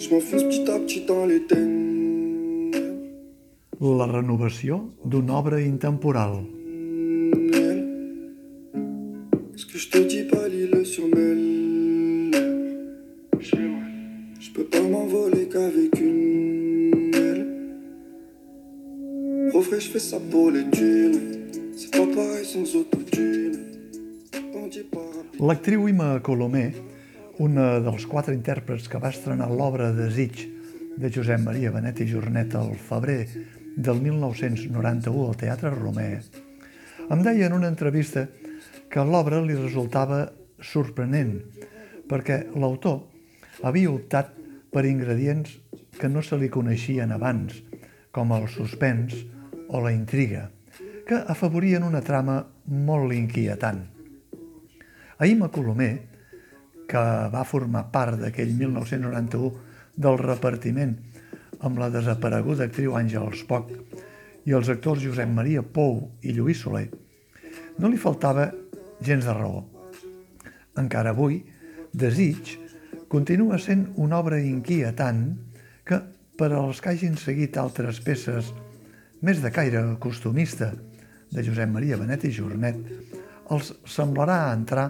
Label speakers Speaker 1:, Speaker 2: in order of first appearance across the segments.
Speaker 1: Je m'enfonce petit à petit dans les ténèbres.
Speaker 2: La renovació d'una obra intemporal.
Speaker 1: Ce que je te dis pas, lis-le sur mes lèvres. Je peux pas m'envoler qu'avec une aile. Au vrai, je fais ça pour les thunes. C'est pas pareil sans autotune.
Speaker 2: L'actriu Ima Colomer, una dels quatre intèrprets que va estrenar l'obra Desig de Josep Maria Benet i Jornet al febrer del 1991 al Teatre Romer, em deia en una entrevista que l'obra li resultava sorprenent perquè l'autor havia optat per ingredients que no se li coneixien abans, com el suspens o la intriga, que afavorien una trama molt inquietant. A Ima Colomer, que va formar part d'aquell 1991 del repartiment amb la desapareguda actriu Àngels Poc i els actors Josep Maria Pou i Lluís Soler, no li faltava gens de raó. Encara avui, Desig continua sent una obra inquietant que, per als que hagin seguit altres peces més de caire costumista de Josep Maria Benet i Jornet, els semblarà entrar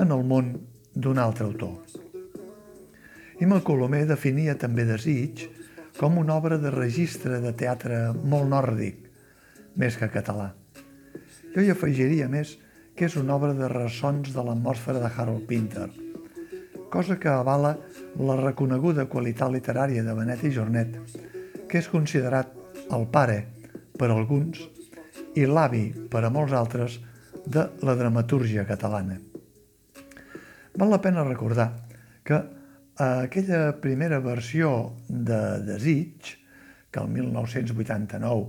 Speaker 2: en el món d'un altre autor. Ima Colomer definia també Desig com una obra de registre de teatre molt nòrdic, més que català. Jo hi afegiria més que és una obra de ressons de l'atmosfera de Harold Pinter, cosa que avala la reconeguda qualitat literària de Benet i Jornet, que és considerat el pare per alguns i l'avi per a molts altres de la dramatúrgia catalana. Val la pena recordar que a aquella primera versió de Desig, que el 1989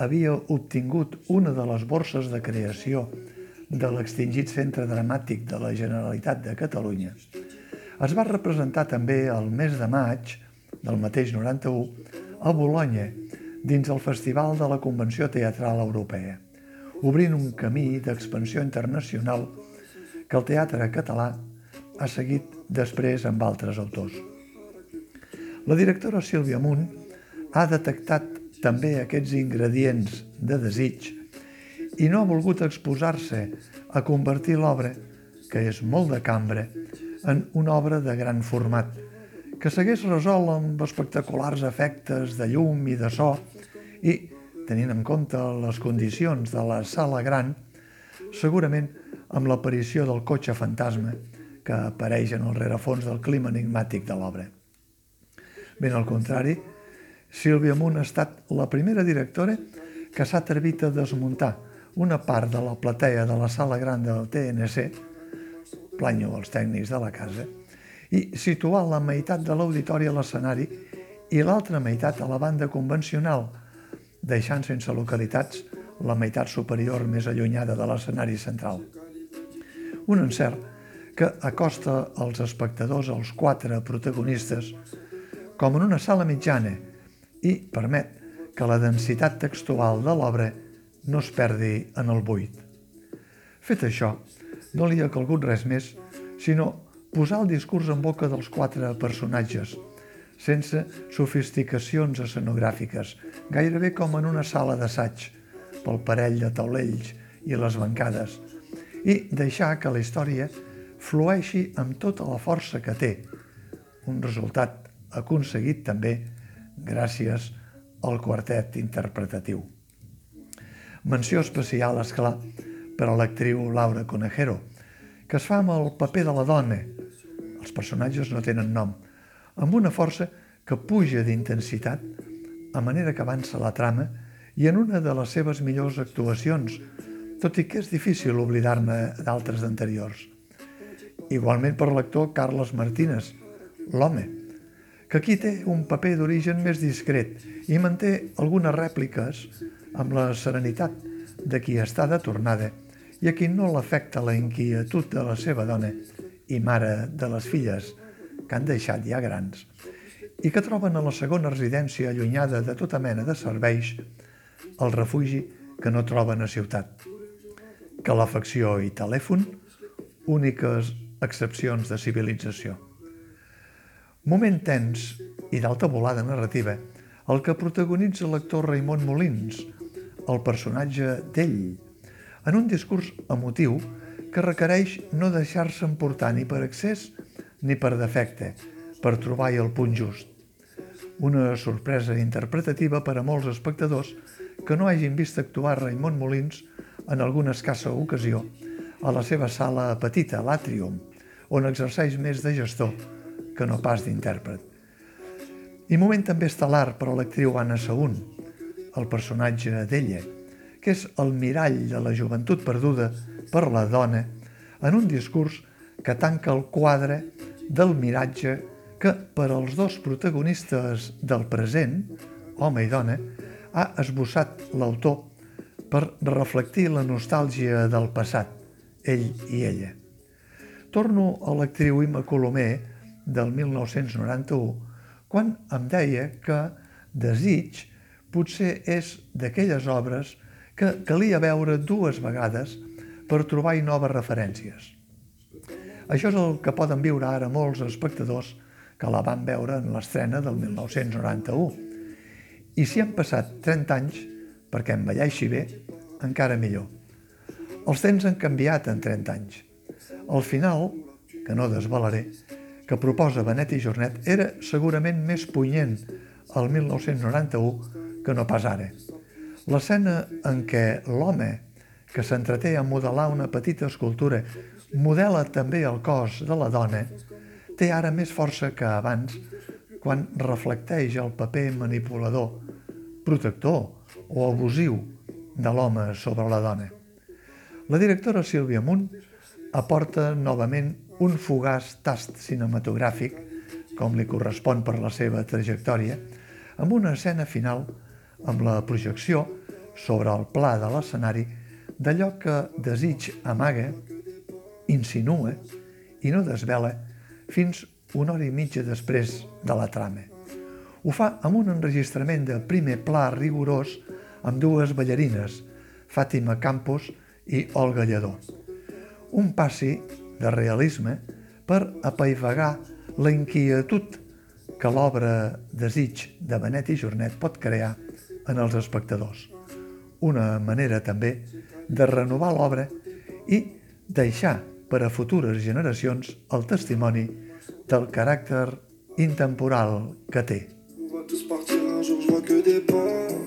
Speaker 2: havia obtingut una de les borses de creació de l'extingit Centre Dramàtic de la Generalitat de Catalunya, es va representar també el mes de maig del mateix 91 a Bologna, dins el Festival de la Convenció Teatral Europea, obrint un camí d'expansió internacional que el teatre català ha seguit després amb altres autors. La directora Sílvia Munt ha detectat també aquests ingredients de desig i no ha volgut exposar-se a convertir l'obra, que és molt de cambra, en una obra de gran format, que s'hagués resolt amb espectaculars efectes de llum i de so i, tenint en compte les condicions de la sala gran, segurament amb l'aparició del cotxe fantasma que apareix en el rerefons del clima enigmàtic de l'obra. Ben al contrari, Sílvia Munt ha estat la primera directora que s'ha atrevit a desmuntar una part de la platea de la sala gran del TNC, planyo als tècnics de la casa, i situar la meitat de l'auditori a l'escenari i l'altra meitat a la banda convencional, deixant sense localitats la meitat superior més allunyada de l'escenari central. Un encert que acosta els espectadors als quatre protagonistes com en una sala mitjana i permet que la densitat textual de l'obra no es perdi en el buit. Fet això, no li ha calgut res més, sinó posar el discurs en boca dels quatre personatges, sense sofisticacions escenogràfiques, gairebé com en una sala d'assaig, pel parell de taulells i les bancades, i deixar que la història flueixi amb tota la força que té, un resultat aconseguit també gràcies al quartet interpretatiu. Menció especial, és clar, per a l'actriu Laura Conejero, que es fa amb el paper de la dona. Els personatges no tenen nom, amb una força que puja d'intensitat a manera que avança la trama i en una de les seves millors actuacions, tot i que és difícil oblidar-ne d'altres anteriors. Igualment per l'actor Carles Martínez, l'home, que aquí té un paper d'origen més discret i manté algunes rèpliques amb la serenitat de qui està de tornada i a qui no l'afecta la inquietud de la seva dona i mare de les filles que han deixat ja grans i que troben a la segona residència allunyada de tota mena de serveis el refugi que no troben a ciutat. Calefacció i telèfon, úniques excepcions de civilització. Moment tens i d'alta volada narrativa, el que protagonitza l'actor Raimon Molins, el personatge d'ell, en un discurs emotiu que requereix no deixar-se emportar ni per excés ni per defecte, per trobar el punt just. Una sorpresa interpretativa per a molts espectadors que no hagin vist actuar Raimon Molins en alguna escassa ocasió a la seva sala petita, l'Atrium, on exerceix més de gestor que no pas d'intèrpret. I moment també estel·lar per a l'actriu Anna Saún, el personatge d'ella, que és el mirall de la joventut perduda per la dona en un discurs que tanca el quadre del miratge que per als dos protagonistes del present, home i dona, ha esbossat l'autor per reflectir la nostàlgia del passat, ell i ella. Torno a l'actriu Imma Colomer del 1991, quan em deia que Desig potser és d'aquelles obres que calia veure dues vegades per trobar-hi noves referències. Això és el que poden viure ara molts espectadors que la van veure en l'estrena del 1991. I si han passat 30 anys, perquè envelleixi bé, encara millor. Els temps han canviat en 30 anys. El final, que no desvalaré, que proposa Benet i Jornet era segurament més punyent el 1991 que no pas ara. L'escena en què l'home que s'entreté a modelar una petita escultura modela també el cos de la dona, té ara més força que abans quan reflecteix el paper manipulador, protector o abusiu de l'home sobre la dona. La directora Sílvia Munt aporta novament un fugaç tast cinematogràfic, com li correspon per la seva trajectòria, amb una escena final amb la projecció sobre el pla de l'escenari d'allò que desig amaga, insinua i no desvela fins una hora i mitja després de la trama. Ho fa amb un enregistrament de primer pla rigorós amb dues ballarines, Fàtima Campos i Olga Lledó. Un passi de realisme per apaivagar la inquietud que l'obra Desig de Benet i Jornet pot crear en els espectadors. Una manera també de renovar l'obra i deixar per a futures generacions el testimoni del caràcter intemporal que té.
Speaker 1: On va tous partir un jour, je vois que des pas.